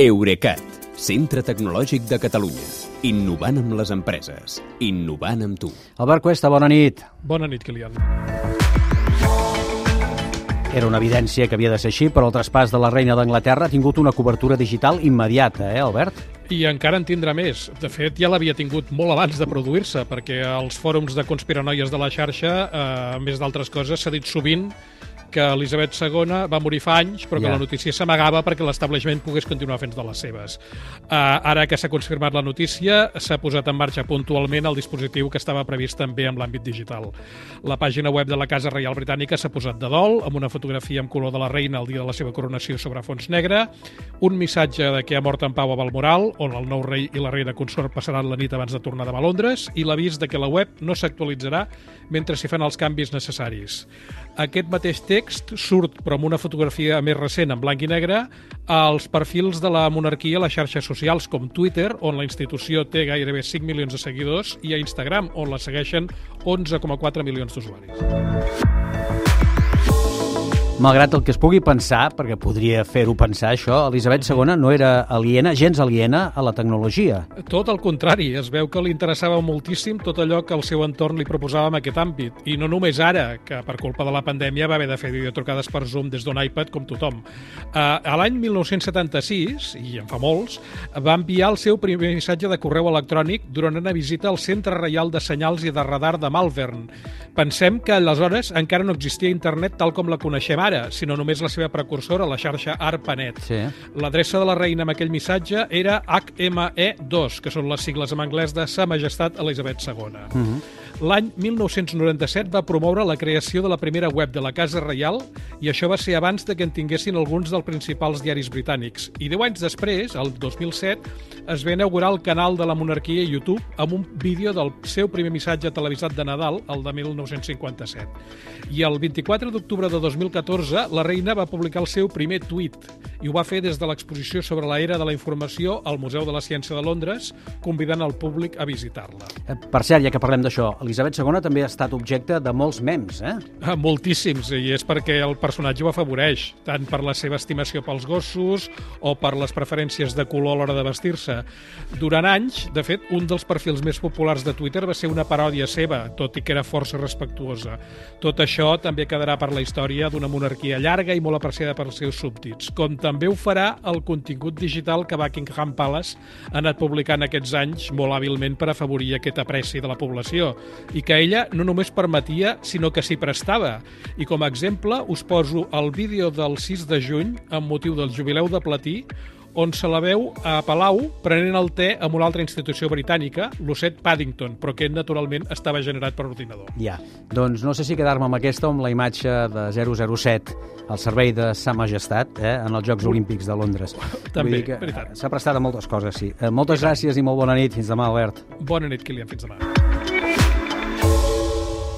Eurecat, centre tecnològic de Catalunya. Innovant amb les empreses. Innovant amb tu. Albert Cuesta, bona nit. Bona nit, Kilian. Era una evidència que havia de ser així, però el traspàs de la reina d'Anglaterra ha tingut una cobertura digital immediata, eh, Albert? I encara en tindrà més. De fet, ja l'havia tingut molt abans de produir-se, perquè als fòrums de conspiranoies de la xarxa, eh, a més d'altres coses, s'ha dit sovint que Elisabet II va morir fa anys, però que Ja. la notícia s'amagava perquè l'establishment pogués continuar fent de les seves. Uh, ara que s'ha confirmat la notícia, s'ha posat en marxa puntualment el dispositiu que estava previst també en l'àmbit digital. La pàgina web de la Casa Reial Britànica s'ha posat de dol, amb una fotografia en color de la reina el dia de la seva coronació sobre fons negre, un missatge de que ha mort en pau a Balmoral, on el nou rei i la reina consort passaran la nit abans de tornar de Londres, i l'avís de que la web no s'actualitzarà mentre s'hi fan els canvis necessaris. Aquest mateix text surt, però amb una fotografia més recent, en blanc i negre, als perfils de la monarquia a les xarxes socials, com Twitter, on la institució té gairebé 5 milions de seguidors, i a Instagram, on la segueixen 11,4 milions d'usuaris. Malgrat el que es pugui pensar, perquè podria fer-ho pensar això, Elisabet II no era aliena, gens aliena a la tecnologia. Tot el contrari, es veu que li interessava moltíssim tot allò que el seu entorn li proposava en aquest àmbit. I no només ara, que per culpa de la pandèmia va haver de fer videotrucades per Zoom des d'un iPad com tothom. Uh, a l'any 1976, i en fa molts, va enviar el seu primer missatge de correu electrònic durant una visita al Centre Reial de Senyals i de Radar de Malvern. Pensem que aleshores encara no existia internet tal com la coneixem ara, sinó només la seva precursora, la xarxa ARPANET. Sí. L'adreça de la reina amb aquell missatge era HME2, que són les sigles en anglès de Sa Majestat Elisabet II. Uh -huh. L'any 1997 va promoure la creació de la primera web de la Casa Reial i això va ser abans de que en tinguessin alguns dels principals diaris britànics. I deu anys després, el 2007, es va inaugurar el canal de la monarquia YouTube amb un vídeo del seu primer missatge televisat de Nadal, el de 1957. I el 24 d'octubre de 2014, la reina va publicar el seu primer tuit i ho va fer des de l'exposició sobre la era de la informació al Museu de la Ciència de Londres, convidant el públic a visitar-la. Eh, Per cert, ja que parlem d'això, Elisabet II també ha estat objecte de molts memes, eh? Ah, Moltíssims, i és perquè el personatge ho afavoreix, tant per la seva estimació pels gossos o per les preferències de color a l'hora de vestir-se. Durant anys, de fet, un dels perfils més populars de Twitter va ser una paròdia seva, tot i que era força respectuosa. Tot això també quedarà per la història d'una monarquia llarga i molt apreciada pels seus súbdits, com també ho farà el contingut digital que Buckingham Palace ha anat publicant aquests anys molt hàbilment per afavorir aquest apreci de la població i que ella no només permetia, sinó que s'hi prestava. I com a exemple us poso el vídeo del 6 de juny amb motiu del jubileu de Platí on se la veu a Palau prenent el té amb una altra institució britànica, l'Osset Paddington, però que naturalment estava generat per ordinador. Ja. Doncs no sé si quedar-me amb aquesta o amb la imatge de 007 al servei de Sa Majestat eh, en els Jocs Olímpics de Londres. També, Vull dir que veritat. S'ha prestat a moltes coses, sí. Eh, moltes gràcies i molt bona nit. Fins demà, Albert. Bona nit, Kilian. Fins demà.